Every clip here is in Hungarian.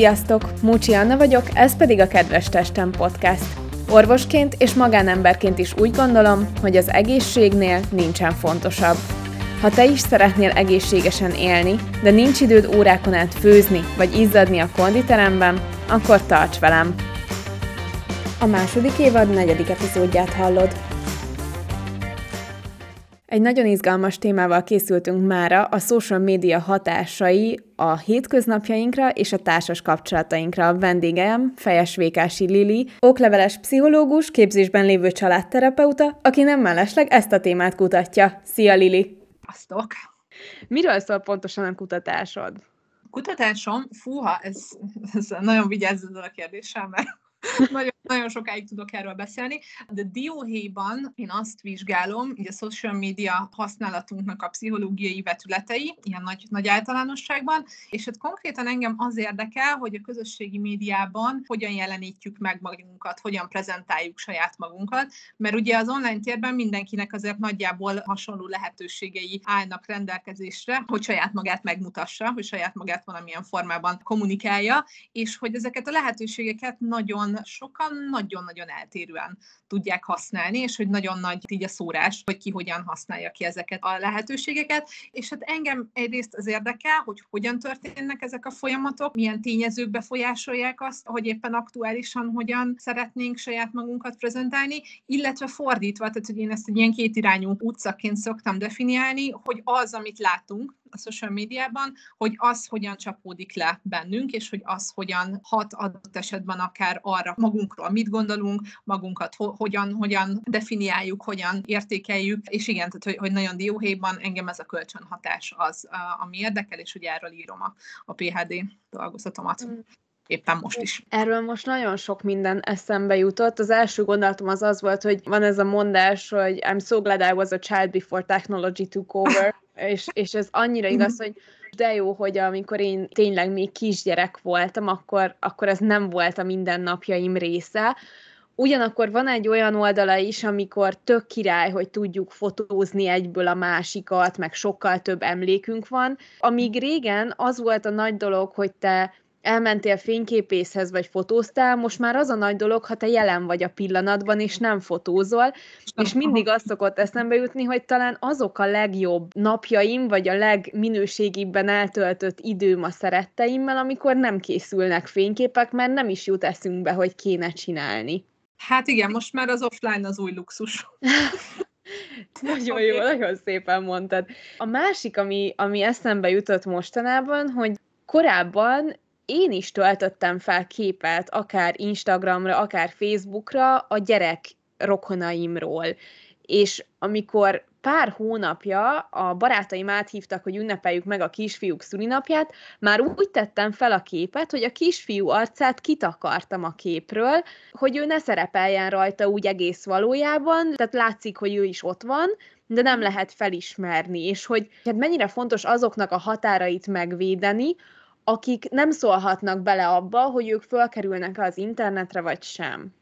Sziasztok! Múcsi Anna vagyok, ez pedig a Kedves Testem Podcast. Orvosként és magánemberként is úgy gondolom, hogy az egészségnél nincsen fontosabb. Ha te is szeretnél egészségesen élni, de nincs időd órákon át főzni vagy izzadni a konditeremben, akkor tarts velem! A második évad negyedik epizódját hallod. Egy nagyon izgalmas témával készültünk mára a social média hatásai a hétköznapjainkra és a társas kapcsolatainkra. A vendégem Fejes Vékási Lili, okleveles pszichológus, képzésben lévő családterapeuta, aki nem mellesleg ezt a témát kutatja. Szia Lili! Sziasztok! Miről szól pontosan a kutatásod? Kutatásom, fúha, ez, ez nagyon vigyázzad a kérdéssel, mert nagyon, nagyon sokáig tudok erről beszélni, de dióhéjban én azt vizsgálom, így a social media használatunknak a pszichológiai vetületei, ilyen nagy, nagy általánosságban, és hát konkrétan engem az érdekel, hogy a közösségi médiában hogyan jelenítjük meg magunkat, hogyan prezentáljuk saját magunkat, mert ugye az online térben mindenkinek azért nagyjából hasonló lehetőségei állnak rendelkezésre, hogy saját magát megmutassa, hogy saját magát valamilyen formában kommunikálja, és hogy ezeket a lehetőségeket nagyon sokan nagyon-nagyon eltérően tudják használni, és hogy nagyon nagy így a szórás, hogy ki hogyan használja ki ezeket a lehetőségeket. És hát engem egyrészt az érdekel, hogy hogyan történnek ezek a folyamatok, milyen tényezők befolyásolják azt, hogy éppen aktuálisan hogyan szeretnénk saját magunkat prezentálni, illetve fordítva, tehát hogy én ezt egy ilyen kétirányú utcaként szoktam definiálni, hogy az, amit látunk, a social médiában, hogy az hogyan csapódik le bennünk, és hogy az hogyan hat adott esetben akár arra magunkról, mit gondolunk, magunkat ho- hogyan, hogyan definiáljuk, hogyan értékeljük, és igen, tehát hogy, hogy nagyon dióhéjban engem ez a kölcsönhatás az, ami érdekel, és hogy erről írom a, a PHD dolgozatomat. Mm éppen most is. Erről most nagyon sok minden eszembe jutott. Az első gondolatom az az volt, hogy van ez a mondás, hogy I'm so glad I was a child before technology took over, és, és ez annyira mhm. igaz, hogy de jó, hogy amikor én tényleg még kisgyerek voltam, akkor, akkor ez nem volt a mindennapjaim része, Ugyanakkor van egy olyan oldala is, amikor tök király, hogy tudjuk fotózni egyből a másikat, meg sokkal több emlékünk van. Amíg régen az volt a nagy dolog, hogy te elmentél fényképészhez, vagy fotóztál, most már az a nagy dolog, ha te jelen vagy a pillanatban, és nem fotózol, és mindig azt szokott eszembe jutni, hogy talán azok a legjobb napjaim, vagy a legminőségibben eltöltött időm a szeretteimmel, amikor nem készülnek fényképek, mert nem is jut eszünkbe, hogy kéne csinálni. Hát igen, most már az offline az új luxus. nagyon okay. jó, nagyon szépen mondtad. A másik, ami, ami eszembe jutott mostanában, hogy korábban én is töltöttem fel képet, akár Instagramra, akár Facebookra a gyerek rokonaimról. És amikor pár hónapja a barátaim áthívtak, hogy ünnepeljük meg a kisfiúk szülinapját, már úgy tettem fel a képet, hogy a kisfiú arcát kitakartam a képről, hogy ő ne szerepeljen rajta úgy egész valójában, tehát látszik, hogy ő is ott van, de nem lehet felismerni, és hogy hát mennyire fontos azoknak a határait megvédeni, akik nem szólhatnak bele abba, hogy ők fölkerülnek az internetre, vagy sem.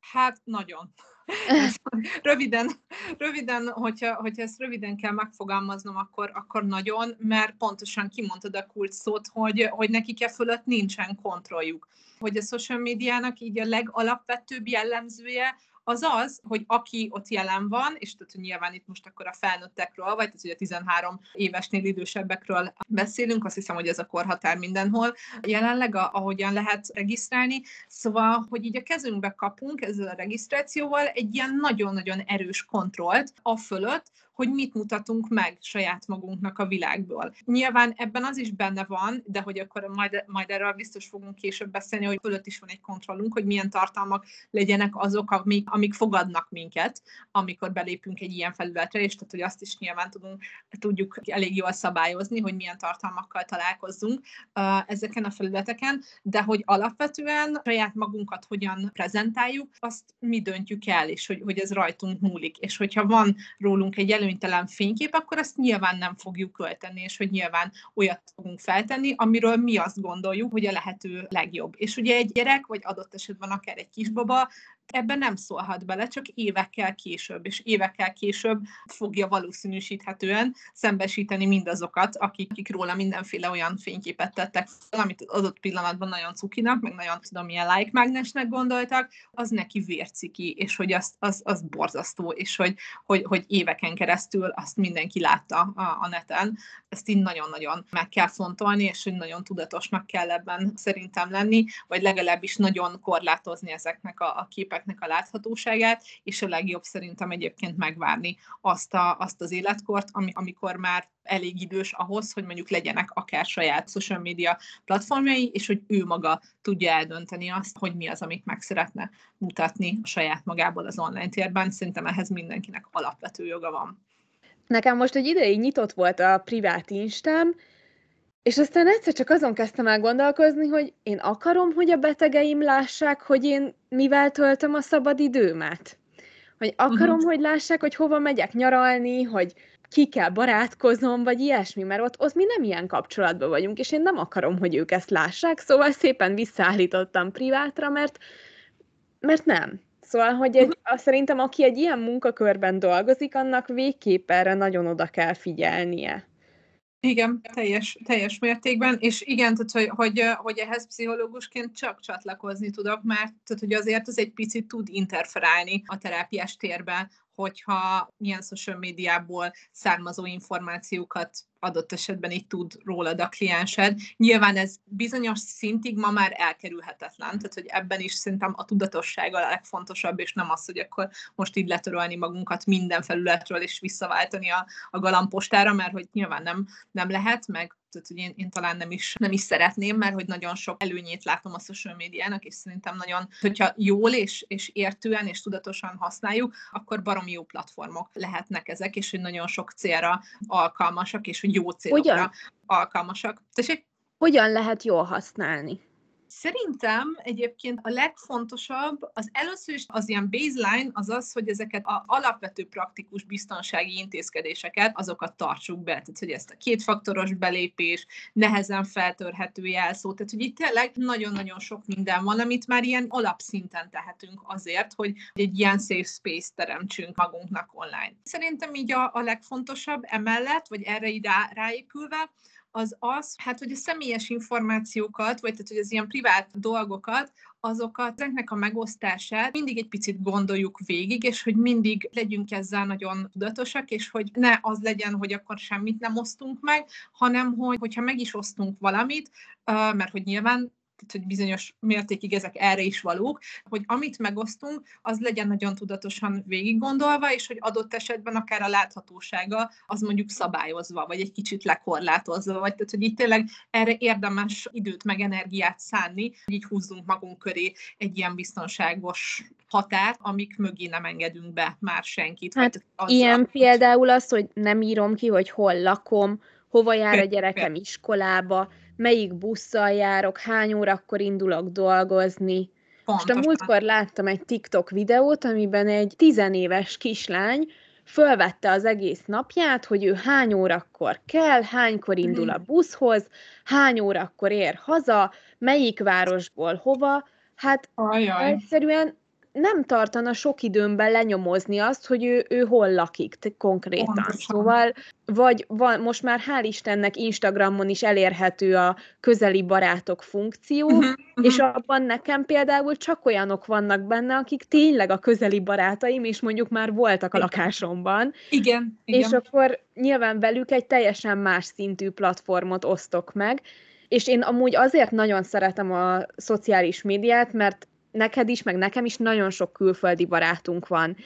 Hát nagyon. röviden, röviden hogyha, hogyha ezt röviden kell megfogalmaznom, akkor, akkor nagyon, mert pontosan kimondtad a kult szót, hogy, hogy nekik e fölött nincsen kontrolljuk. Hogy a social médiának így a legalapvetőbb jellemzője az az, hogy aki ott jelen van, és tehát nyilván itt most akkor a felnőttekről, vagy tehát ugye 13 évesnél idősebbekről beszélünk, azt hiszem, hogy ez a korhatár mindenhol, jelenleg ahogyan lehet regisztrálni, szóval, hogy így a kezünkbe kapunk ezzel a regisztrációval egy ilyen nagyon-nagyon erős kontrollt a fölött, hogy mit mutatunk meg saját magunknak a világból. Nyilván ebben az is benne van, de hogy akkor majd, majd erről biztos fogunk később beszélni, hogy fölött is van egy kontrollunk, hogy milyen tartalmak legyenek azok, amik, amik fogadnak minket, amikor belépünk egy ilyen felületre, és tehát, hogy azt is nyilván tudunk, tudjuk elég jól szabályozni, hogy milyen tartalmakkal találkozzunk uh, ezeken a felületeken, de hogy alapvetően saját magunkat hogyan prezentáljuk, azt mi döntjük el, és hogy, hogy ez rajtunk múlik. És hogyha van rólunk egy előnytelen fénykép, akkor azt nyilván nem fogjuk költeni, és hogy nyilván olyat fogunk feltenni, amiről mi azt gondoljuk, hogy a lehető legjobb. És ugye egy gyerek, vagy adott esetben akár egy kisbaba ebben nem szólhat bele, csak évekkel később, és évekkel később fogja valószínűsíthetően szembesíteni mindazokat, akik, akik róla mindenféle olyan fényképet tettek amit adott pillanatban nagyon cukinak, meg nagyon tudom, milyen like mágnesnek gondoltak, az neki vérciki, és hogy az, az, az borzasztó, és hogy, hogy, hogy éveken keresztül azt mindenki látta a, a neten. Ezt így nagyon-nagyon meg kell fontolni, és hogy nagyon tudatosnak kell ebben szerintem lenni, vagy legalábbis nagyon korlátozni ezeknek a, a képeknek a láthatóságát, és a legjobb szerintem egyébként megvárni azt, a, azt az életkort, ami, amikor már elég idős ahhoz, hogy mondjuk legyenek akár saját social media platformjai, és hogy ő maga tudja eldönteni azt, hogy mi az, amit meg szeretne mutatni saját magából az online térben. Szerintem ehhez mindenkinek alapvető joga van. Nekem most egy ideig nyitott volt a privát instám, és aztán egyszer csak azon kezdtem el gondolkozni, hogy én akarom, hogy a betegeim lássák, hogy én mivel töltöm a szabad időmet. Hogy akarom, uh-huh. hogy lássák, hogy hova megyek nyaralni, hogy kikkel barátkozom, vagy ilyesmi, mert ott, ott mi nem ilyen kapcsolatban vagyunk, és én nem akarom, hogy ők ezt lássák, szóval szépen visszaállítottam privátra, mert, mert nem. Szóval, hogy egy, azt szerintem aki egy ilyen munkakörben dolgozik, annak végképp erre nagyon oda kell figyelnie. Igen, teljes, teljes mértékben, és igen, tehát, hogy, hogy, hogy ehhez pszichológusként csak csatlakozni tudok, mert tehát, hogy azért az egy picit tud interferálni a terápiás térben, hogyha milyen social médiából származó információkat adott esetben így tud rólad a kliensed. Nyilván ez bizonyos szintig ma már elkerülhetetlen, tehát hogy ebben is szerintem a tudatosság a legfontosabb, és nem az, hogy akkor most így letörölni magunkat minden felületről, és visszaváltani a, a galampostára, mert hogy nyilván nem, nem lehet, meg tehát hogy én, én talán nem is, nem is szeretném, mert hogy nagyon sok előnyét látom a social médiának, és szerintem nagyon, hogyha jól és, és értően és tudatosan használjuk, akkor barom jó platformok lehetnek ezek, és hogy nagyon sok célra alkalmasak, és hogy jó célokra Ugyan? alkalmasak. Tessék? Hogyan lehet jól használni? Szerintem egyébként a legfontosabb az először is az ilyen baseline az az, hogy ezeket az alapvető praktikus biztonsági intézkedéseket, azokat tartsuk be. Tehát, hogy ezt a kétfaktoros belépés, nehezen feltörhető jelszó, tehát, hogy itt tényleg nagyon-nagyon sok minden van, amit már ilyen alapszinten tehetünk azért, hogy egy ilyen safe space teremtsünk magunknak online. Szerintem így a, a legfontosabb emellett, vagy erre ide ráépülve, az az, hát, hogy a személyes információkat, vagy tehát, hogy az ilyen privát dolgokat, azokat, ezeknek a megosztását mindig egy picit gondoljuk végig, és hogy mindig legyünk ezzel nagyon tudatosak, és hogy ne az legyen, hogy akkor semmit nem osztunk meg, hanem hogy, hogyha meg is osztunk valamit, mert hogy nyilván hogy bizonyos mértékig ezek erre is valók, hogy amit megosztunk, az legyen nagyon tudatosan végig gondolva, és hogy adott esetben akár a láthatósága az mondjuk szabályozva, vagy egy kicsit lekorlátozva, vagy tehát, hogy itt tényleg erre érdemes időt meg energiát szánni, hogy így húzzunk magunk köré egy ilyen biztonságos határt, amik mögé nem engedünk be már senkit. Hát ilyen a... például az, hogy nem írom ki, hogy hol lakom, hova jár a gyerekem iskolába, melyik busszal járok, hány órakor indulok dolgozni. Pontosan. Most a múltkor láttam egy TikTok videót, amiben egy tizenéves kislány fölvette az egész napját, hogy ő hány órakor kell, hánykor indul a buszhoz, hány órakor ér haza, melyik városból hova. Hát Ajaj. egyszerűen nem tartana sok időmben lenyomozni azt, hogy ő, ő hol lakik konkrétan. Pontosan. Szóval, vagy van, most már hál' Istennek Instagramon is elérhető a közeli barátok funkció, uh-huh, uh-huh. és abban nekem például csak olyanok vannak benne, akik tényleg a közeli barátaim, és mondjuk már voltak a lakásomban. Igen. igen. És akkor nyilván velük egy teljesen más szintű platformot osztok meg, és én amúgy azért nagyon szeretem a szociális médiát, mert neked is, meg nekem is nagyon sok külföldi barátunk van,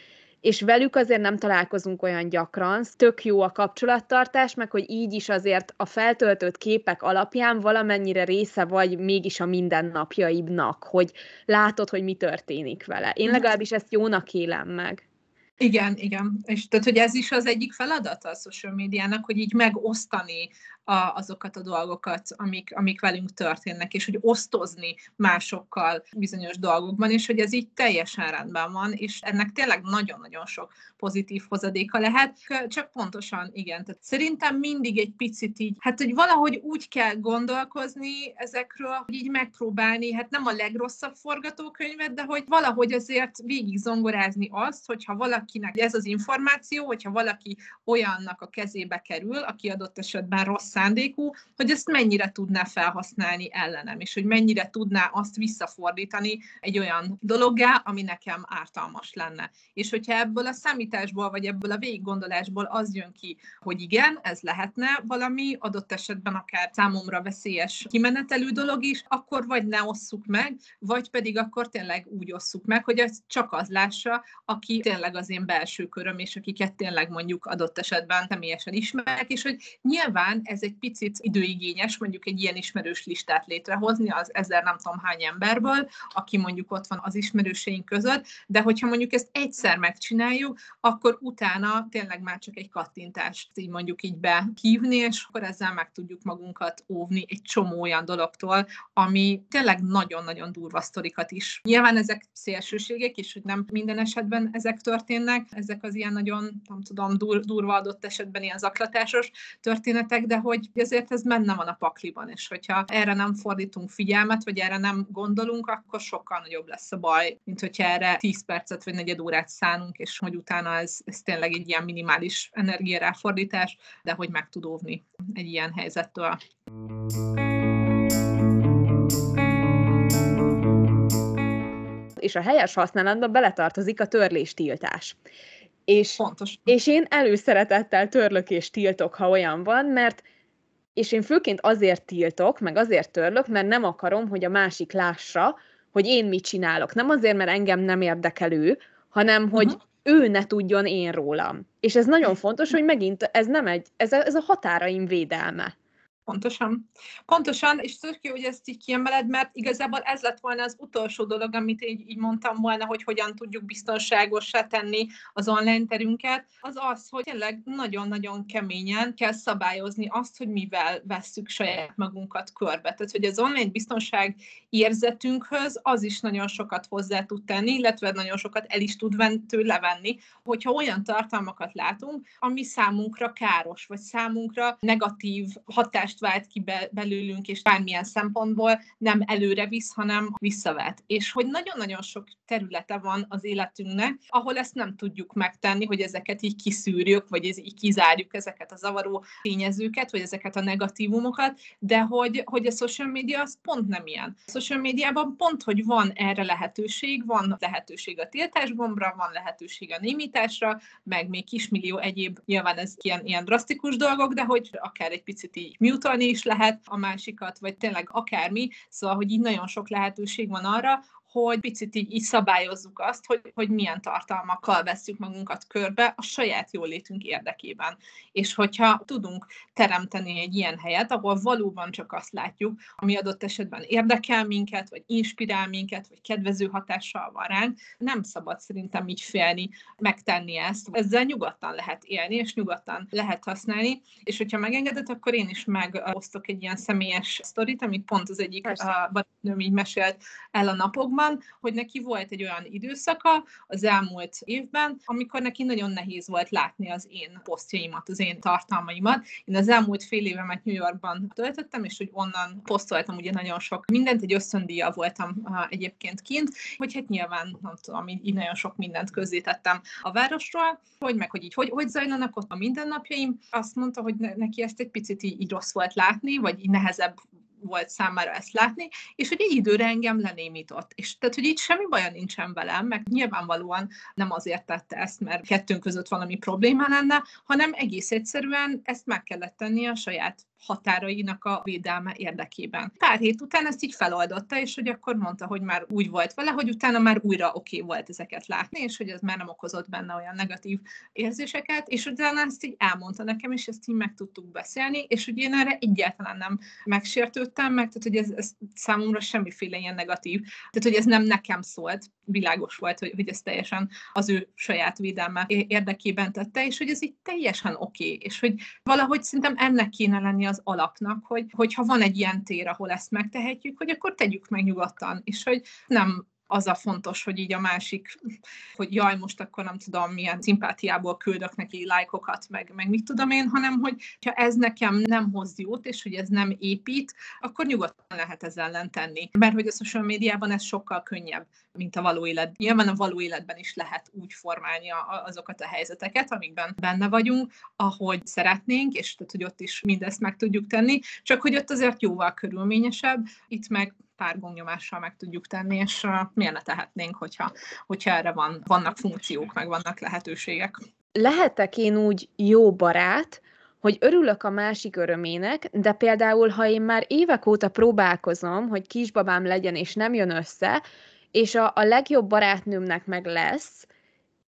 és velük azért nem találkozunk olyan gyakran. Tök jó a kapcsolattartás, meg hogy így is azért a feltöltött képek alapján valamennyire része vagy mégis a mindennapjaibnak, hogy látod, hogy mi történik vele. Én legalábbis ezt jónak élem meg. Igen, igen. És tehát, hogy ez is az egyik feladata a social médiának, hogy így megosztani a, azokat a dolgokat, amik, amik velünk történnek, és hogy osztozni másokkal bizonyos dolgokban, és hogy ez így teljesen rendben van, és ennek tényleg nagyon-nagyon sok pozitív hozadéka lehet, csak pontosan igen. Tehát szerintem mindig egy picit így, hát hogy valahogy úgy kell gondolkozni ezekről, hogy így megpróbálni, hát nem a legrosszabb forgatókönyvet, de hogy valahogy azért végig zongorázni azt, hogyha valakinek ez az információ, hogyha valaki olyannak a kezébe kerül, aki adott esetben rossz szándékú, hogy ezt mennyire tudná felhasználni ellenem, és hogy mennyire tudná azt visszafordítani egy olyan dologgá, ami nekem ártalmas lenne. És hogyha ebből a számításból, vagy ebből a végiggondolásból az jön ki, hogy igen, ez lehetne valami, adott esetben akár számomra veszélyes kimenetelű dolog is, akkor vagy ne osszuk meg, vagy pedig akkor tényleg úgy osszuk meg, hogy ez csak az lássa, aki tényleg az én belső köröm, és akiket tényleg mondjuk adott esetben személyesen ismerek, és hogy nyilván ez egy picit időigényes, mondjuk egy ilyen ismerős listát létrehozni az ezer nem tudom hány emberből, aki mondjuk ott van az ismerőseink között, de hogyha mondjuk ezt egyszer megcsináljuk, akkor utána tényleg már csak egy kattintást így mondjuk így behívni, és akkor ezzel meg tudjuk magunkat óvni egy csomó olyan dologtól, ami tényleg nagyon-nagyon durva sztorikat is. Nyilván ezek szélsőségek, és hogy nem minden esetben ezek történnek, ezek az ilyen nagyon, nem tudom, dur- durva adott esetben ilyen zaklatásos történetek, de hogy ezért ez benne van a pakliban, és hogyha erre nem fordítunk figyelmet, vagy erre nem gondolunk, akkor sokkal nagyobb lesz a baj, mint hogyha erre 10 percet vagy negyed órát szánunk, és hogy utána ez, ez tényleg egy ilyen minimális energiaráfordítás, de hogy meg tud óvni egy ilyen helyzettől. És a helyes használatba beletartozik a törléstiltás. És, Pontos. és én előszeretettel törlök és tiltok, ha olyan van, mert és én főként azért tiltok, meg azért törlök, mert nem akarom, hogy a másik lássa, hogy én mit csinálok. Nem azért, mert engem nem érdekel ő, hanem hogy uh-huh. ő ne tudjon én rólam. És ez nagyon fontos, hogy megint ez nem egy, ez a, ez a határaim védelme. Pontosan. Pontosan, és tök jó, hogy ezt így kiemeled, mert igazából ez lett volna az utolsó dolog, amit így, így mondtam volna, hogy hogyan tudjuk biztonságosá tenni az online terünket, az az, hogy tényleg nagyon-nagyon keményen kell szabályozni azt, hogy mivel vesszük saját magunkat körbe. Tehát, hogy az online biztonság érzetünkhöz az is nagyon sokat hozzá tud tenni, illetve nagyon sokat el is tud tőle venni, hogyha olyan tartalmakat látunk, ami számunkra káros, vagy számunkra negatív hatást hatást vált ki be, belőlünk, és bármilyen szempontból nem előre visz, hanem visszavet. És hogy nagyon-nagyon sok területe van az életünknek, ahol ezt nem tudjuk megtenni, hogy ezeket így kiszűrjük, vagy ez így kizárjuk ezeket a zavaró tényezőket, vagy ezeket a negatívumokat, de hogy, hogy a social media az pont nem ilyen. A social médiában pont, hogy van erre lehetőség, van lehetőség a tiltásgombra, van lehetőség a némításra, meg még kismillió egyéb, nyilván ez ilyen, ilyen drasztikus dolgok, de hogy akár egy picit így mute utalni is lehet a másikat, vagy tényleg akármi, szóval, hogy így nagyon sok lehetőség van arra, hogy picit így, így szabályozzuk azt, hogy, hogy milyen tartalmakkal veszük magunkat körbe a saját jólétünk érdekében. És hogyha tudunk teremteni egy ilyen helyet, ahol valóban csak azt látjuk, ami adott esetben érdekel minket, vagy inspirál minket, vagy kedvező hatással van ránk, nem szabad szerintem így félni megtenni ezt. Ezzel nyugodtan lehet élni, és nyugodtan lehet használni. És hogyha megengedett, akkor én is megosztok egy ilyen személyes sztorit, amit pont az egyik barátnőm így mesélt el a napokban, azonban, hogy neki volt egy olyan időszaka az elmúlt évben, amikor neki nagyon nehéz volt látni az én posztjaimat, az én tartalmaimat. Én az elmúlt fél évemet New Yorkban töltöttem, és hogy onnan posztoltam ugye nagyon sok mindent, egy ösztöndíja voltam egyébként kint, hogy hát nyilván, nem tudom, így nagyon sok mindent közzétettem a városról, hogy meg, hogy így, hogy, hogy zajlanak ott a mindennapjaim. Azt mondta, hogy neki ezt egy picit így, így rossz volt látni, vagy így nehezebb volt számára ezt látni, és hogy egy időre engem lenémított. És tehát, hogy itt semmi baja nincsen velem, meg nyilvánvalóan nem azért tette ezt, mert kettőnk között valami probléma lenne, hanem egész egyszerűen ezt meg kellett tenni a saját határainak a védelme érdekében. Pár hét után ezt így feloldotta, és hogy akkor mondta, hogy már úgy volt vele, hogy utána már újra oké volt ezeket látni, és hogy ez már nem okozott benne olyan negatív érzéseket, és utána ezt így elmondta nekem, és ezt így meg tudtuk beszélni, és hogy én erre egyáltalán nem megsértődtem meg, tehát hogy ez, ez számomra semmiféle ilyen negatív, tehát hogy ez nem nekem szólt, világos volt, hogy, hogy ez teljesen az ő saját védelme érdekében tette, és hogy ez így teljesen oké, és hogy valahogy szerintem ennek kéne lenni az alapnak, hogy hogyha van egy ilyen tér, ahol ezt megtehetjük, hogy akkor tegyük meg nyugodtan, és hogy nem az a fontos, hogy így a másik, hogy jaj, most akkor nem tudom, milyen szimpátiából küldök neki lájkokat, meg, meg mit tudom én, hanem hogy ha ez nekem nem hoz jót, és hogy ez nem épít, akkor nyugodtan lehet ezzel ellen tenni. Mert hogy a social médiában ez sokkal könnyebb, mint a való élet. Nyilván a való életben is lehet úgy formálni azokat a helyzeteket, amikben benne vagyunk, ahogy szeretnénk, és tehát, hogy ott is mindezt meg tudjuk tenni, csak hogy ott azért jóval körülményesebb, itt meg pár gombnyomással meg tudjuk tenni, és miért ne tehetnénk, hogyha, hogyha erre van, vannak funkciók, meg vannak lehetőségek. Lehetek én úgy jó barát, hogy örülök a másik örömének, de például, ha én már évek óta próbálkozom, hogy kisbabám legyen, és nem jön össze, és a, a legjobb barátnőmnek meg lesz,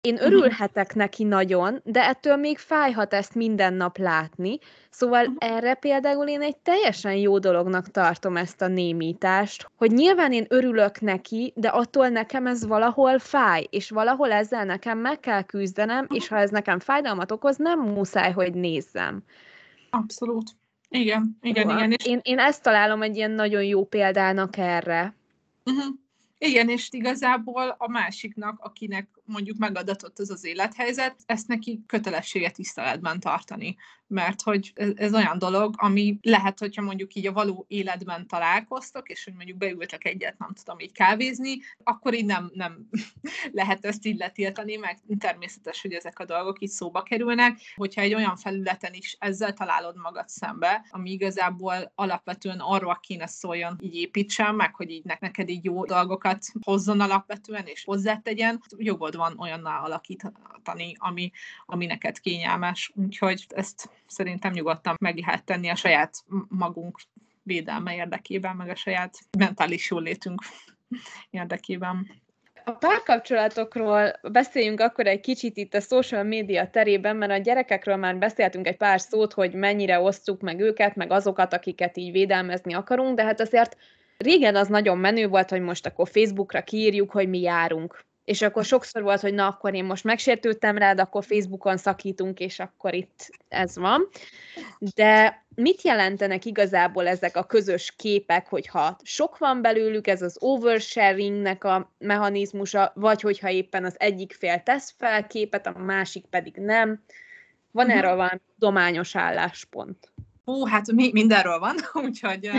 én mhm. örülhetek neki nagyon, de ettől még fájhat ezt minden nap látni, szóval uh-huh. erre például én egy teljesen jó dolognak tartom ezt a némítást, hogy nyilván én örülök neki, de attól nekem ez valahol fáj, és valahol ezzel nekem meg kell küzdenem, uh-huh. és ha ez nekem fájdalmat okoz, nem muszáj, hogy nézzem. Abszolút. Igen, igen, igen. És... Én, én ezt találom egy ilyen nagyon jó példának erre. Uh-huh. Igen, és igazából a másiknak, akinek mondjuk megadatott az az élethelyzet, ezt neki kötelessége tiszteletben tartani. Mert hogy ez, ez olyan dolog, ami lehet, hogyha mondjuk így a való életben találkoztok, és hogy mondjuk beültek egyet, nem tudom, így kávézni, akkor így nem, nem lehet ezt így letiltani, meg természetes, hogy ezek a dolgok itt szóba kerülnek. Hogyha egy olyan felületen is ezzel találod magad szembe, ami igazából alapvetően arról kéne szóljon, így építsen, meg hogy így neked így jó dolgokat hozzon alapvetően, és hozzátegyen, jogod jogod van olyanná alakítani, ami, ami neked kényelmes. Úgyhogy ezt szerintem nyugodtan meg lehet tenni a saját magunk védelme érdekében, meg a saját mentális jólétünk érdekében. A párkapcsolatokról beszéljünk akkor egy kicsit itt a social média terében, mert a gyerekekről már beszéltünk egy pár szót, hogy mennyire osztjuk meg őket, meg azokat, akiket így védelmezni akarunk, de hát azért régen az nagyon menő volt, hogy most akkor Facebookra kiírjuk, hogy mi járunk és akkor sokszor volt, hogy na, akkor én most megsértődtem rád, akkor Facebookon szakítunk, és akkor itt ez van. De mit jelentenek igazából ezek a közös képek, hogyha sok van belőlük, ez az oversharingnek a mechanizmusa, vagy hogyha éppen az egyik fél tesz fel képet, a másik pedig nem. Van uh-huh. erről valami dományos álláspont? Hú, hát mi, mindenről van, úgyhogy,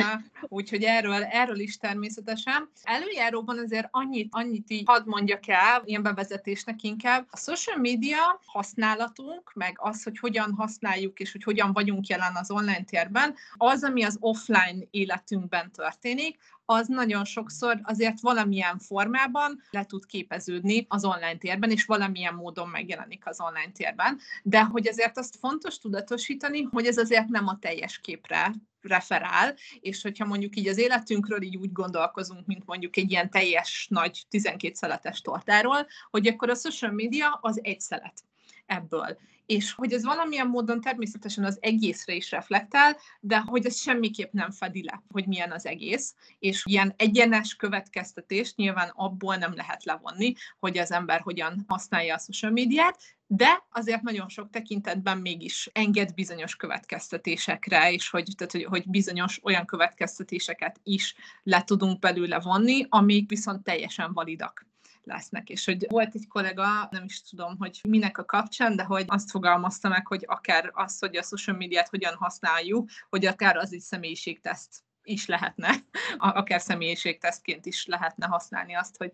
úgyhogy erről, erről is természetesen. Előjáróban azért annyit, annyit így hadd mondjak el, ilyen bevezetésnek inkább. A social media használatunk, meg az, hogy hogyan használjuk, és hogy hogyan vagyunk jelen az online térben, az, ami az offline életünkben történik, az nagyon sokszor azért valamilyen formában le tud képeződni az online térben, és valamilyen módon megjelenik az online térben. De hogy azért azt fontos tudatosítani, hogy ez azért nem a teljes képre referál, és hogyha mondjuk így az életünkről így úgy gondolkozunk, mint mondjuk egy ilyen teljes nagy 12 szeletes tortáról, hogy akkor a social media az egy szelet ebből és hogy ez valamilyen módon természetesen az egészre is reflektál, de hogy ez semmiképp nem fedi le, hogy milyen az egész, és ilyen egyenes következtetést nyilván abból nem lehet levonni, hogy az ember hogyan használja a social médiát, de azért nagyon sok tekintetben mégis enged bizonyos következtetésekre, és hogy, tehát, hogy, hogy bizonyos olyan következtetéseket is le tudunk belőle vonni, amik viszont teljesen validak lesznek. És hogy volt egy kollega, nem is tudom, hogy minek a kapcsán, de hogy azt fogalmazta meg, hogy akár az, hogy a social médiát hogyan használjuk, hogy akár az egy személyiségteszt is lehetne, akár személyiségtesztként is lehetne használni azt, hogy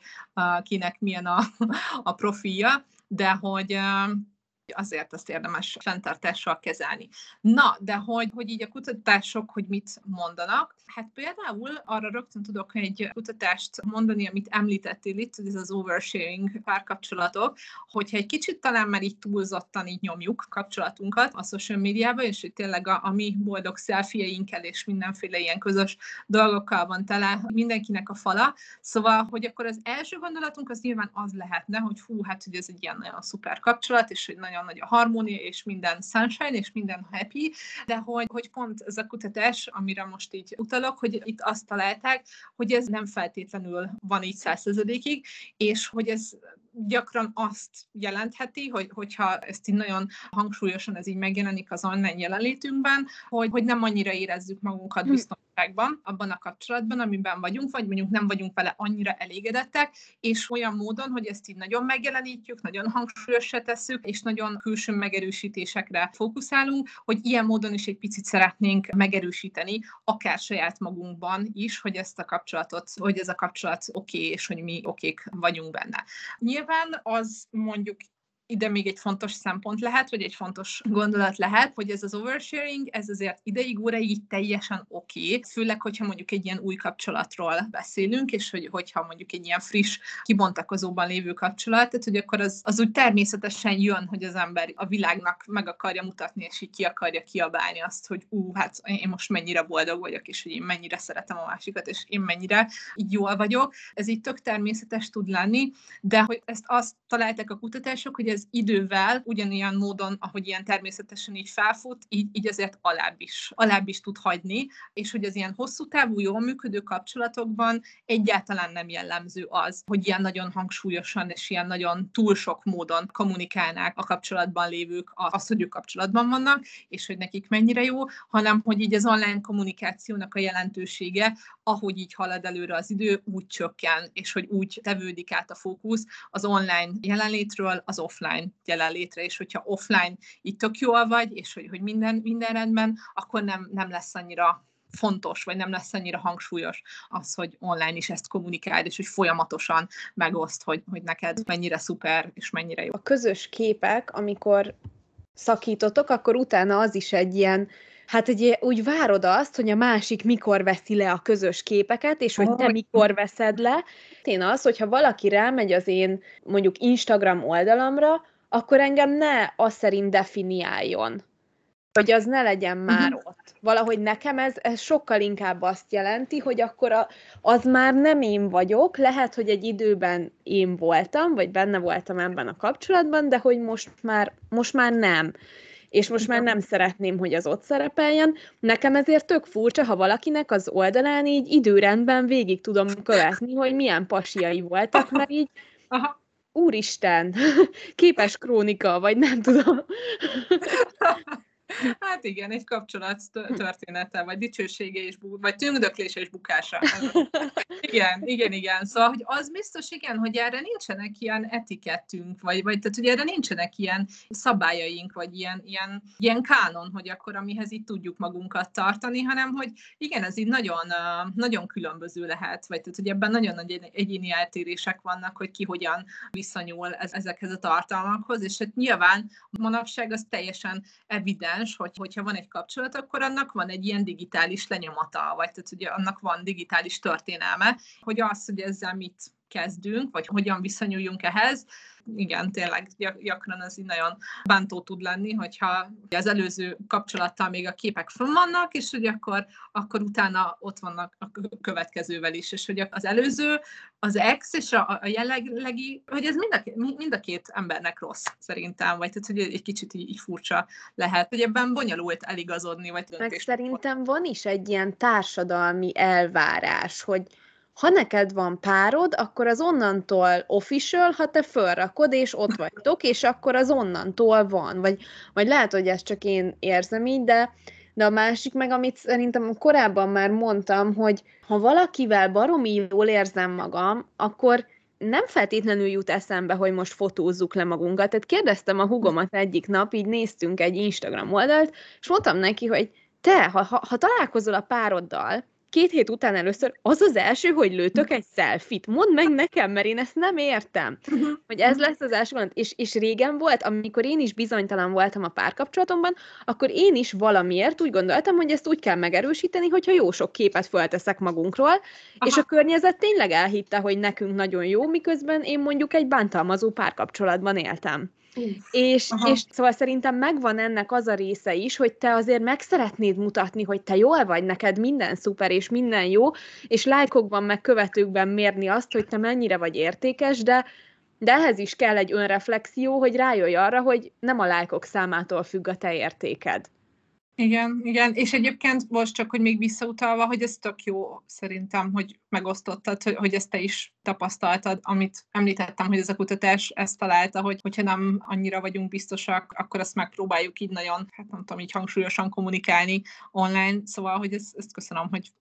kinek milyen a, a profilja, de hogy azért azt érdemes fenntartással kezelni. Na, de hogy, hogy így a kutatások, hogy mit mondanak, hát például arra rögtön tudok egy kutatást mondani, amit említettél itt, ez az oversharing párkapcsolatok, hogyha egy kicsit talán már így túlzottan így nyomjuk kapcsolatunkat a social médiában, és hogy tényleg a, a mi boldog szelfieinkkel és mindenféle ilyen közös dolgokkal van tele mindenkinek a fala. Szóval, hogy akkor az első gondolatunk az nyilván az lehetne, hogy hú, hát hogy ez egy ilyen nagyon szuper kapcsolat, és hogy nagyon nagy a harmónia, és minden sunshine, és minden happy, de hogy, hogy pont ez a kutatás, amire most így utalok, hogy itt azt találták, hogy ez nem feltétlenül van így százszerzadékig, és hogy ez gyakran azt jelentheti, hogy, hogyha ezt így nagyon hangsúlyosan ez így megjelenik az online jelenlétünkben, hogy, hogy nem annyira érezzük magunkat hm. Biztonságban abban a kapcsolatban, amiben vagyunk, vagy mondjuk nem vagyunk vele annyira elégedettek, és olyan módon, hogy ezt így nagyon megjelenítjük, nagyon hangsúlyosra tesszük, és nagyon külső megerősítésekre fókuszálunk, hogy ilyen módon is egy picit szeretnénk megerősíteni, akár saját magunkban is, hogy ezt a kapcsolatot, hogy ez a kapcsolat oké, okay, és hogy mi okék vagyunk benne. Nyilván az mondjuk ide még egy fontos szempont lehet, vagy egy fontos gondolat lehet, hogy ez az oversharing, ez azért ideig, óraig teljesen oké, okay. főleg, hogyha mondjuk egy ilyen új kapcsolatról beszélünk, és hogy, hogyha mondjuk egy ilyen friss, kibontakozóban lévő kapcsolat, tehát hogy akkor az, az úgy természetesen jön, hogy az ember a világnak meg akarja mutatni, és így ki akarja kiabálni azt, hogy ú, hát én most mennyire boldog vagyok, és hogy én mennyire szeretem a másikat, és én mennyire így jól vagyok. Ez így tök természetes tud lenni, de hogy ezt azt találták a kutatások, hogy ez ez idővel ugyanilyen módon, ahogy ilyen természetesen így felfut, így, így azért alább is, alább is tud hagyni, és hogy az ilyen hosszú távú, jól működő kapcsolatokban egyáltalán nem jellemző az, hogy ilyen nagyon hangsúlyosan és ilyen nagyon túl sok módon kommunikálnák a kapcsolatban lévők azt, hogy ők kapcsolatban vannak, és hogy nekik mennyire jó, hanem hogy így az online kommunikációnak a jelentősége, ahogy így halad előre az idő, úgy csökken, és hogy úgy tevődik át a fókusz az online jelenlétről az offline jelenlétre, és hogyha offline itt tök jól vagy, és hogy, hogy minden, minden rendben, akkor nem, nem lesz annyira fontos, vagy nem lesz annyira hangsúlyos az, hogy online is ezt kommunikáld, és hogy folyamatosan megoszt, hogy, hogy neked mennyire szuper, és mennyire jó. A közös képek, amikor szakítotok, akkor utána az is egy ilyen Hát egy, úgy várod azt, hogy a másik mikor veszi le a közös képeket, és hogy te mikor veszed le. Én az, hogyha valaki rámegy az én mondjuk Instagram oldalamra, akkor engem ne az szerint definiáljon, hogy az ne legyen már uh-huh. ott. Valahogy nekem ez, ez sokkal inkább azt jelenti, hogy akkor a, az már nem én vagyok, lehet, hogy egy időben én voltam, vagy benne voltam ebben a kapcsolatban, de hogy most már, most már nem és most már nem szeretném, hogy az ott szerepeljen. Nekem ezért tök furcsa, ha valakinek az oldalán így időrendben végig tudom követni, hogy milyen pasiai voltak, mert így Aha. Úristen, képes krónika, vagy nem tudom. Hát igen, egy kapcsolat története, vagy dicsősége és bú, vagy tündöklése és bukása. Igen, igen, igen. Szóval, hogy az biztos, igen, hogy erre nincsenek ilyen etikettünk, vagy, vagy tehát, hogy erre nincsenek ilyen szabályaink, vagy ilyen, ilyen, ilyen kánon, hogy akkor amihez itt tudjuk magunkat tartani, hanem, hogy igen, ez így nagyon, nagyon különböző lehet, vagy tehát, hogy ebben nagyon nagy egyéni eltérések vannak, hogy ki hogyan viszonyul ezekhez a tartalmakhoz, és hát nyilván manapság az teljesen evidens, evidens, hogy hogyha van egy kapcsolat, akkor annak van egy ilyen digitális lenyomata, vagy tehát ugye annak van digitális történelme, hogy az, hogy ezzel mit kezdünk, vagy hogyan viszonyuljunk ehhez, igen, tényleg gyakran ez így nagyon bántó tud lenni, hogyha az előző kapcsolattal még a képek fönn vannak, és hogy akkor, akkor utána ott vannak a következővel is, és hogy az előző, az ex és a, a jelenlegi, hogy ez mind a, mind a két embernek rossz, szerintem, vagy tehát, hogy egy kicsit így, így furcsa lehet, hogy ebben bonyolult eligazodni, vagy Meg szerintem van is egy ilyen társadalmi elvárás, hogy ha neked van párod, akkor az onnantól official, ha te fölrakod, és ott vagytok, és akkor az onnantól van. Vagy, vagy lehet, hogy ezt csak én érzem így, de, de a másik meg, amit szerintem korábban már mondtam, hogy ha valakivel baromi jól érzem magam, akkor nem feltétlenül jut eszembe, hogy most fotózzuk le magunkat. Tehát kérdeztem a hugomat egyik nap, így néztünk egy Instagram oldalt, és mondtam neki, hogy te, ha, ha, ha találkozol a pároddal, két hét után először az az első, hogy lőtök egy selfit. Mondd meg nekem, mert én ezt nem értem. Hogy ez lesz az első gond. És, és régen volt, amikor én is bizonytalan voltam a párkapcsolatomban, akkor én is valamiért úgy gondoltam, hogy ezt úgy kell megerősíteni, hogyha jó sok képet fölteszek magunkról, Aha. és a környezet tényleg elhitte, hogy nekünk nagyon jó, miközben én mondjuk egy bántalmazó párkapcsolatban éltem. És, és szóval szerintem megvan ennek az a része is, hogy te azért meg szeretnéd mutatni, hogy te jól vagy, neked minden szuper és minden jó, és lájkokban meg követőkben mérni azt, hogy te mennyire vagy értékes, de, de ehhez is kell egy önreflexió, hogy rájöjj arra, hogy nem a lájkok számától függ a te értéked. Igen, igen, és egyébként most csak, hogy még visszautalva, hogy ez tök jó szerintem, hogy megosztottad, hogy, hogy ezt te is tapasztaltad, amit említettem, hogy ez a kutatás ezt találta, hogy hogyha nem annyira vagyunk biztosak, akkor azt megpróbáljuk így nagyon, hát nem tudom, így hangsúlyosan kommunikálni online, szóval, hogy ezt, ezt köszönöm, hogy,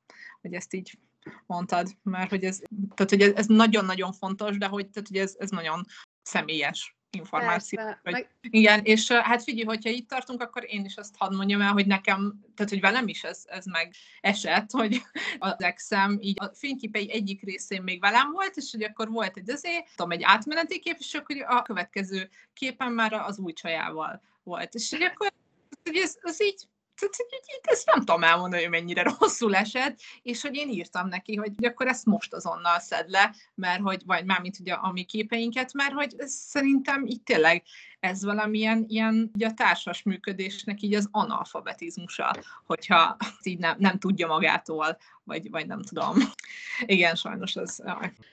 hogy ezt így mondtad, mert hogy ez, tehát, hogy ez, ez nagyon-nagyon fontos, de hogy, tehát, hogy ez, ez nagyon személyes információ. Vagy, meg... Igen, és hát figyelj, hogyha itt tartunk, akkor én is azt hadd mondjam el, hogy nekem, tehát hogy velem is ez, ez meg esett, hogy az exem így a fényképei egyik részén még velem volt, és hogy akkor volt egy azért, tudom, egy átmeneti kép, és akkor a következő képen már az új csajával volt. És hogy akkor hogy ez, ez így ezt nem tudom elmondani, hogy mennyire rosszul esett, és hogy én írtam neki, hogy, akkor ezt most azonnal szed le, mert hogy, vagy mármint ugye a mi képeinket, mert hogy szerintem itt tényleg ez valamilyen ilyen ugye a társas működésnek így az analfabetizmusa, hogyha így nem, nem tudja magától, vagy, vagy nem tudom. Igen, sajnos ez...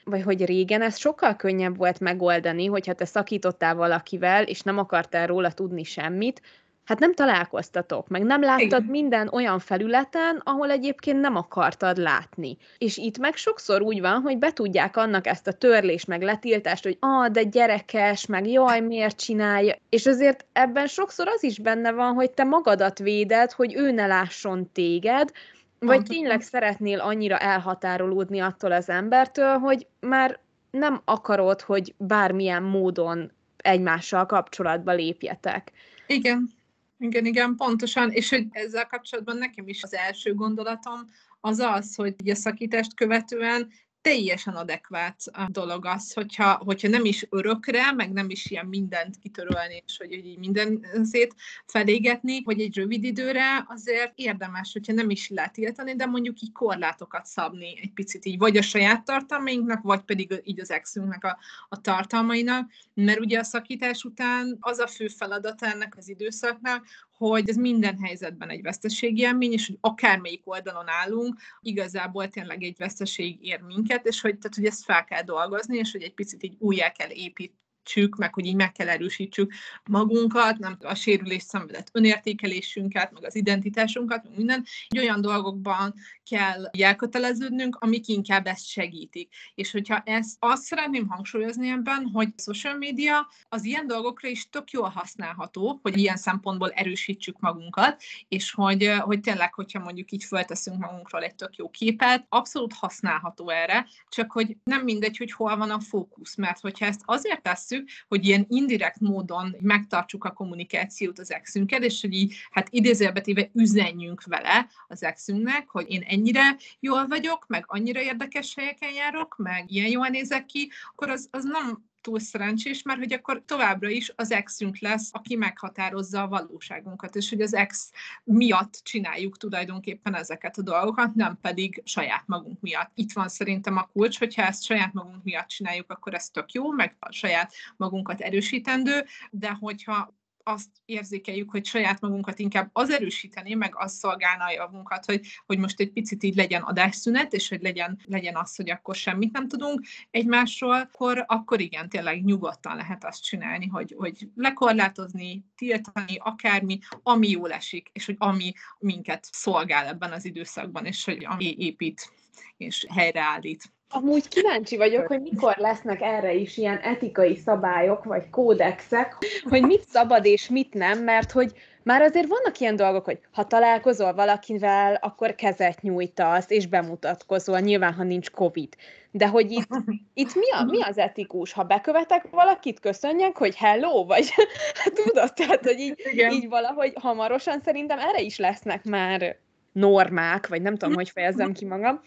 Vagy hogy régen ez sokkal könnyebb volt megoldani, hogyha te szakítottál valakivel, és nem akartál róla tudni semmit, hát nem találkoztatok, meg nem láttad Igen. minden olyan felületen, ahol egyébként nem akartad látni. És itt meg sokszor úgy van, hogy be tudják annak ezt a törlés, meg letiltást, hogy ah, de gyerekes, meg jaj, miért csinálja. És azért ebben sokszor az is benne van, hogy te magadat véded, hogy ő ne lásson téged, vagy tényleg szeretnél annyira elhatárolódni attól az embertől, hogy már nem akarod, hogy bármilyen módon egymással kapcsolatba lépjetek. Igen, igen, igen, pontosan, és hogy ezzel kapcsolatban nekem is az első gondolatom az az, hogy a szakítást követően teljesen adekvát dolog az, hogyha, hogyha nem is örökre, meg nem is ilyen mindent kitörölni, és hogy így minden szét felégetni, hogy egy rövid időre azért érdemes, hogyha nem is letiltani, de mondjuk így korlátokat szabni egy picit így, vagy a saját tartalmainknak, vagy pedig így az exünknek a, a tartalmainak, mert ugye a szakítás után az a fő feladat ennek az időszaknak, hogy ez minden helyzetben egy veszteségélmény, és hogy akármelyik oldalon állunk, igazából tényleg egy veszteség ér minket, és hogy, tehát, hogy ezt fel kell dolgozni, és hogy egy picit így újjá kell építeni erősítsük, meg hogy így meg kell erősítsük magunkat, nem a sérülés szenvedett önértékelésünket, meg az identitásunkat, meg minden. Egy olyan dolgokban kell elköteleződnünk, amik inkább ezt segítik. És hogyha ezt azt szeretném hangsúlyozni ebben, hogy a social media az ilyen dolgokra is tök jól használható, hogy ilyen szempontból erősítsük magunkat, és hogy, hogy tényleg, hogyha mondjuk így fölteszünk magunkról egy tök jó képet, abszolút használható erre, csak hogy nem mindegy, hogy hol van a fókusz, mert hogyha ezt azért tesszük, tesszük, hogy ilyen indirekt módon megtartsuk a kommunikációt az exünkkel, és hogy így, hát idézőjelbetéve üzenjünk vele az exünknek, hogy én ennyire jól vagyok, meg annyira érdekes helyeken járok, meg ilyen jól nézek ki, akkor az, az nem túl szerencsés, mert hogy akkor továbbra is az exünk lesz, aki meghatározza a valóságunkat, és hogy az ex miatt csináljuk tulajdonképpen ezeket a dolgokat, nem pedig saját magunk miatt. Itt van szerintem a kulcs, hogyha ezt saját magunk miatt csináljuk, akkor ez tök jó, meg a saját magunkat erősítendő, de hogyha azt érzékeljük, hogy saját magunkat inkább az erősíteni, meg az szolgálna a javunkat, hogy, hogy most egy picit így legyen adásszünet, és hogy legyen, legyen az, hogy akkor semmit nem tudunk egymásról, akkor, akkor igen, tényleg nyugodtan lehet azt csinálni, hogy, hogy lekorlátozni, tiltani, akármi, ami jól esik, és hogy ami minket szolgál ebben az időszakban, és hogy ami épít és helyreállít. Amúgy kíváncsi vagyok, hogy mikor lesznek erre is ilyen etikai szabályok, vagy kódexek, hogy mit szabad és mit nem, mert hogy már azért vannak ilyen dolgok, hogy ha találkozol valakivel, akkor kezet nyújtasz, és bemutatkozol, nyilván, ha nincs Covid. De hogy itt, itt mi, a, mi az etikus? Ha bekövetek valakit, köszönjek, hogy hello, vagy tudod, tehát, hogy így, így valahogy hamarosan szerintem erre is lesznek már normák, vagy nem tudom, hogy fejezzem ki magam,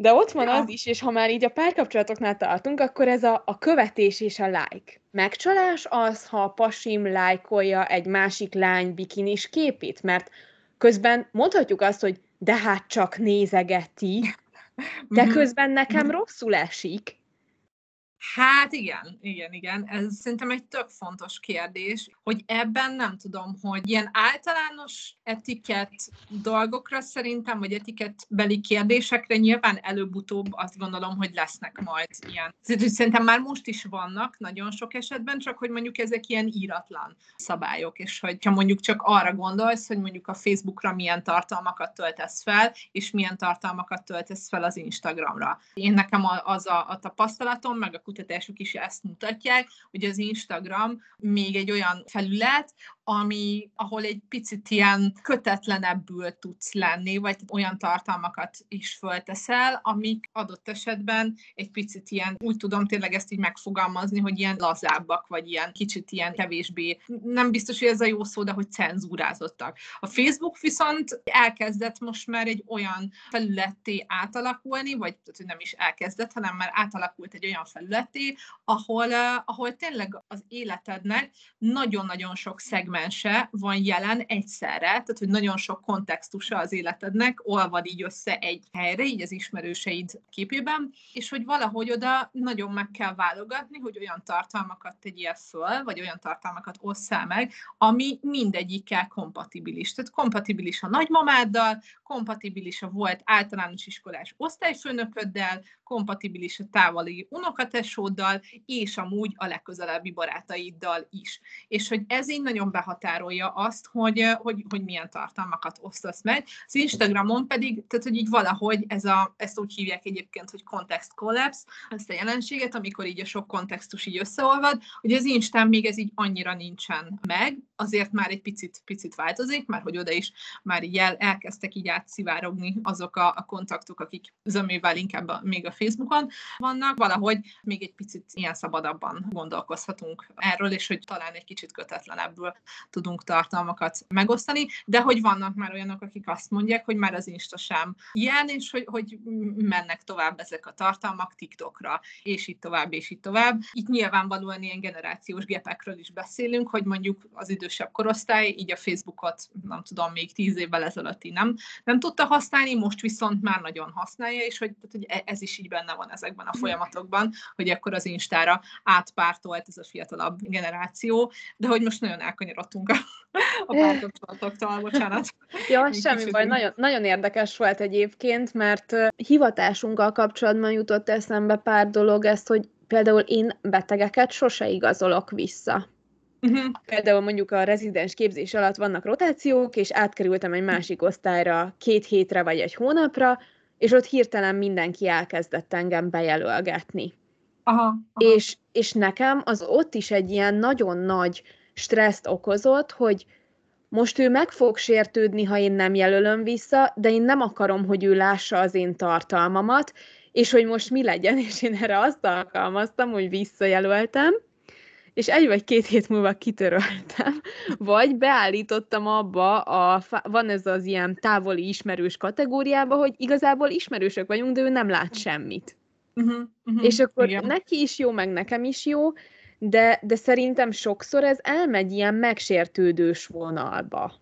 de ott van ja. az is, és ha már így a párkapcsolatoknál tartunk, akkor ez a, a követés és a like. Megcsalás az, ha a pasim lájkolja egy másik lány bikinis képét, mert közben mondhatjuk azt, hogy de hát csak nézegeti, de mhm. közben nekem rosszul esik, Hát igen, igen, igen. Ez szerintem egy tök fontos kérdés, hogy ebben nem tudom, hogy ilyen általános etikett dolgokra szerintem, vagy etikettbeli kérdésekre nyilván előbb-utóbb azt gondolom, hogy lesznek majd ilyen. Szerintem már most is vannak nagyon sok esetben, csak hogy mondjuk ezek ilyen íratlan szabályok, és hogyha mondjuk csak arra gondolsz, hogy mondjuk a Facebookra milyen tartalmakat töltesz fel, és milyen tartalmakat töltesz fel az Instagramra. Én nekem az a, a tapasztalatom, meg a kutatások is ezt mutatják, hogy az Instagram még egy olyan felület, ami, ahol egy picit ilyen kötetlenebbül tudsz lenni, vagy olyan tartalmakat is fölteszel, amik adott esetben egy picit ilyen, úgy tudom tényleg ezt így megfogalmazni, hogy ilyen lazábbak, vagy ilyen kicsit ilyen kevésbé, nem biztos, hogy ez a jó szó, de hogy cenzúrázottak. A Facebook viszont elkezdett most már egy olyan felületté átalakulni, vagy nem is elkezdett, hanem már átalakult egy olyan felületté, ahol, uh, ahol tényleg az életednek nagyon-nagyon sok szegment szegmense van jelen egyszerre, tehát hogy nagyon sok kontextusa az életednek olvad így össze egy helyre, így az ismerőseid képében, és hogy valahogy oda nagyon meg kell válogatni, hogy olyan tartalmakat tegyél föl, vagy olyan tartalmakat osszál meg, ami mindegyikkel kompatibilis. Tehát kompatibilis a nagymamáddal, kompatibilis a volt általános iskolás osztályfőnököddel, kompatibilis a távoli unokatesóddal, és amúgy a legközelebbi barátaiddal is. És hogy ez így nagyon behatárolja azt, hogy, hogy, hogy milyen tartalmakat osztasz meg. Az Instagramon pedig, tehát hogy így valahogy ez a, ezt úgy hívják egyébként, hogy context collapse, ezt a jelenséget, amikor így a sok kontextus így összeolvad, hogy az Instán még ez így annyira nincsen meg, azért már egy picit, picit változik, mert hogy oda is már így el, elkezdtek így átszivárogni azok a, a kontaktok, akik zömével inkább a, még a Facebookon vannak, valahogy még egy picit ilyen szabadabban gondolkozhatunk erről, és hogy talán egy kicsit kötetlenebbül tudunk tartalmakat megosztani, de hogy vannak már olyanok, akik azt mondják, hogy már az Insta sem ilyen, és hogy, hogy mennek tovább ezek a tartalmak TikTokra, és így tovább, és így tovább. Itt nyilvánvalóan ilyen generációs gépekről is beszélünk, hogy mondjuk az idősebb korosztály így a Facebookot, nem tudom, még tíz évvel ezelőtt nem, nem tudta használni, most viszont már nagyon használja, és hogy, hogy e, ez is így benne van ezekben a folyamatokban, hogy akkor az Instára átpártolt ez a fiatalabb generáció, de hogy most nagyon elkanyarodtunk a, a párkapcsolatoktól, bocsánat. Ja, semmi kicsit baj, nagyon, nagyon érdekes volt egyébként, mert hivatásunkkal kapcsolatban jutott eszembe pár dolog, ezt, hogy például én betegeket sose igazolok vissza. Uh-huh. Például mondjuk a rezidens képzés alatt vannak rotációk, és átkerültem egy másik osztályra két hétre vagy egy hónapra, és ott hirtelen mindenki elkezdett engem bejelölgetni. Aha, aha. És, és nekem az ott is egy ilyen nagyon nagy stresszt okozott, hogy most ő meg fog sértődni, ha én nem jelölöm vissza, de én nem akarom, hogy ő lássa az én tartalmamat, és hogy most mi legyen, és én erre azt alkalmaztam, hogy visszajelöltem, és egy vagy két hét múlva kitöröltem, vagy beállítottam abba, a, van ez az ilyen távoli ismerős kategóriába, hogy igazából ismerősök vagyunk, de ő nem lát semmit. Uh-huh, uh-huh, és akkor igen. neki is jó, meg nekem is jó, de, de szerintem sokszor ez elmegy ilyen megsértődős vonalba.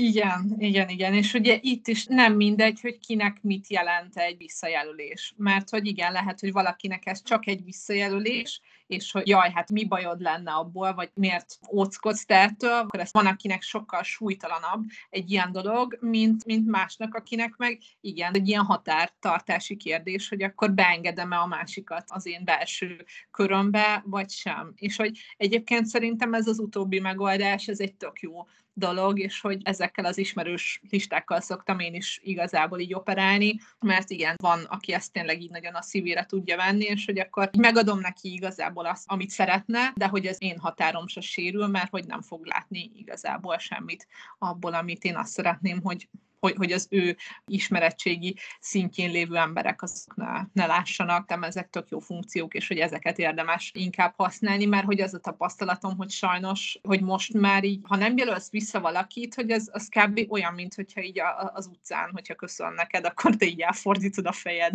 Igen, igen, igen, és ugye itt is nem mindegy, hogy kinek mit jelent egy visszajelölés, mert hogy igen, lehet, hogy valakinek ez csak egy visszajelölés, és hogy jaj, hát mi bajod lenne abból, vagy miért óckodsz te ettől, akkor ez van, akinek sokkal súlytalanabb egy ilyen dolog, mint, mint másnak, akinek meg igen, egy ilyen határtartási kérdés, hogy akkor beengedem-e a másikat az én belső körömbe, vagy sem. És hogy egyébként szerintem ez az utóbbi megoldás, ez egy tök jó dolog, és hogy ezekkel az ismerős listákkal szoktam én is igazából így operálni, mert igen, van, aki ezt tényleg így nagyon a szívére tudja venni, és hogy akkor megadom neki igazából azt, amit szeretne, de hogy az én határom se sérül, mert hogy nem fog látni igazából semmit abból, amit én azt szeretném, hogy hogy, hogy az ő ismerettségi szintjén lévő emberek azok ne, ne lássanak, nem ezek tök jó funkciók, és hogy ezeket érdemes inkább használni, mert hogy az a tapasztalatom, hogy sajnos, hogy most már így, ha nem jelölsz vissza valakit, hogy az, az kb. olyan, mint hogyha így a, az utcán, hogyha köszön neked, akkor te így elfordítod a fejed,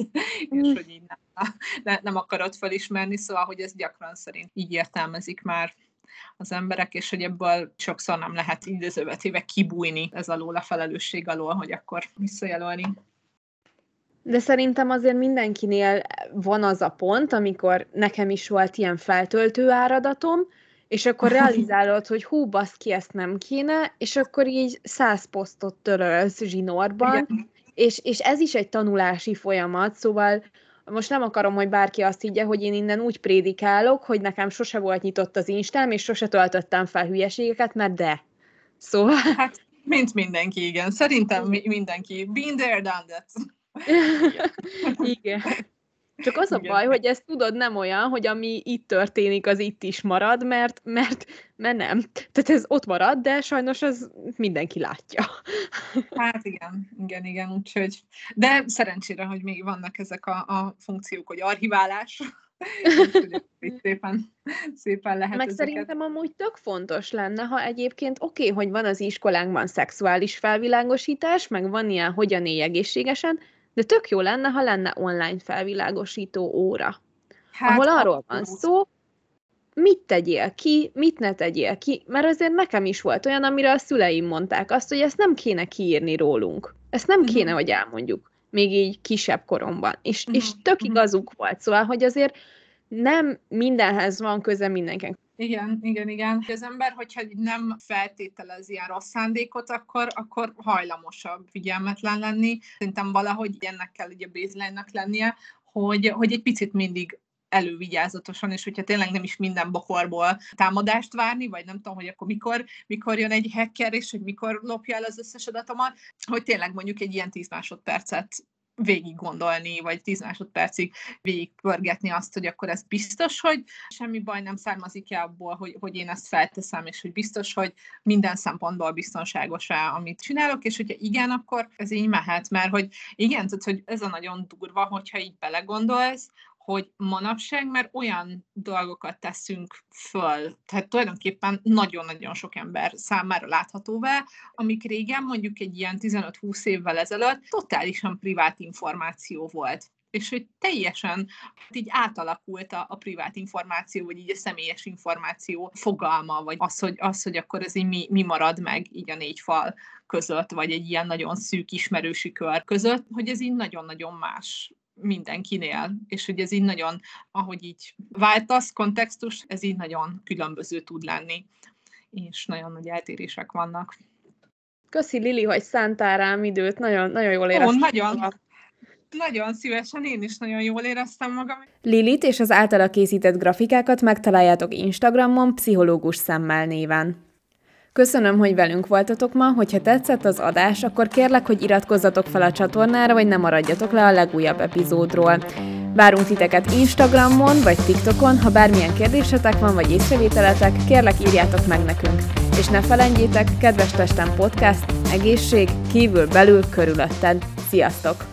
mm. és hogy így nem, ne, nem akarod felismerni, szóval, hogy ez gyakran szerint így értelmezik már az emberek, és hogy ebből sokszor nem lehet idézővetéve kibújni ez alól a felelősség alól, hogy akkor visszajelölni. De szerintem azért mindenkinél van az a pont, amikor nekem is volt ilyen feltöltő áradatom, és akkor realizálod, hogy hú, baszki, ezt nem kéne, és akkor így száz posztot törölsz zsinórban, és, és ez is egy tanulási folyamat, szóval most nem akarom, hogy bárki azt higgye, hogy én innen úgy prédikálok, hogy nekem sose volt nyitott az Instám, és sose töltöttem fel hülyeségeket, mert de. Szóval... Hát, mint mindenki, igen. Szerintem mindenki. Been there, done that. igen. Csak az a Igen. baj, hogy ezt tudod, nem olyan, hogy ami itt történik, az itt is marad, mert, mert, mert nem. Tehát ez ott marad, de sajnos ez mindenki látja. Hát igen, igen, igen, úgyhogy, de szerencsére, hogy még vannak ezek a, a funkciók, hogy archiválás, szépen, szépen lehet Meg ezeket. szerintem amúgy tök fontos lenne, ha egyébként oké, okay, hogy van az iskolánkban szexuális felvilágosítás, meg van ilyen hogyan élj egészségesen, de tök jó lenne, ha lenne online felvilágosító óra, hát, ahol arról van szó, mit tegyél ki, mit ne tegyél ki, mert azért nekem is volt olyan, amire a szüleim mondták azt, hogy ezt nem kéne kiírni rólunk. Ezt nem kéne, uh-huh. hogy elmondjuk, még így kisebb koromban. És, és tök mhm. igazuk volt, szóval, hogy azért nem mindenhez van köze mindenkinek. Igen, igen, igen. Az ember, hogyha nem feltételez ilyen rossz szándékot, akkor, akkor hajlamosabb figyelmetlen lenni. Szerintem valahogy ennek kell ugye baseline-nak lennie, hogy, hogy egy picit mindig elővigyázatosan, és hogyha tényleg nem is minden bokorból támadást várni, vagy nem tudom, hogy akkor mikor, mikor jön egy hacker, és hogy mikor lopja el az összes adatomat, hogy tényleg mondjuk egy ilyen 10 másodpercet végig gondolni, vagy 10 másodpercig végigpörgetni azt, hogy akkor ez biztos, hogy semmi baj nem származik-e abból, hogy, hogy én ezt felteszem, és hogy biztos, hogy minden szempontból biztonságos-e, amit csinálok, és hogyha igen, akkor ez így mehet, mert hogy igen, tehát, hogy ez a nagyon durva, hogyha így belegondolsz, hogy manapság már olyan dolgokat teszünk föl, tehát tulajdonképpen nagyon-nagyon sok ember számára láthatóvá, amik régen mondjuk egy ilyen 15-20 évvel ezelőtt totálisan privát információ volt. És hogy teljesen így átalakult a, a privát információ, vagy így a személyes információ fogalma, vagy az, hogy, az, hogy akkor ez így mi, mi marad meg így a négy fal között, vagy egy ilyen nagyon szűk ismerősi kör között, hogy ez így nagyon-nagyon más mindenkinél, és hogy ez így nagyon, ahogy így váltasz kontextus, ez így nagyon különböző tud lenni, és nagyon nagy eltérések vannak. Köszi Lili, hogy szántál rám időt, nagyon, nagyon jól éreztem. Ó, nagyon, magam. nagyon szívesen, én is nagyon jól éreztem magam. Lilit és az általa készített grafikákat megtaláljátok Instagramon pszichológus szemmel néven. Köszönöm, hogy velünk voltatok ma, hogyha tetszett az adás, akkor kérlek, hogy iratkozzatok fel a csatornára, vagy ne maradjatok le a legújabb epizódról. Várunk titeket Instagramon vagy TikTokon, ha bármilyen kérdésetek van, vagy észrevételetek, kérlek írjátok meg nekünk. És ne felejtjétek, kedves testem podcast, egészség, kívül, belül, körülötted. Sziasztok!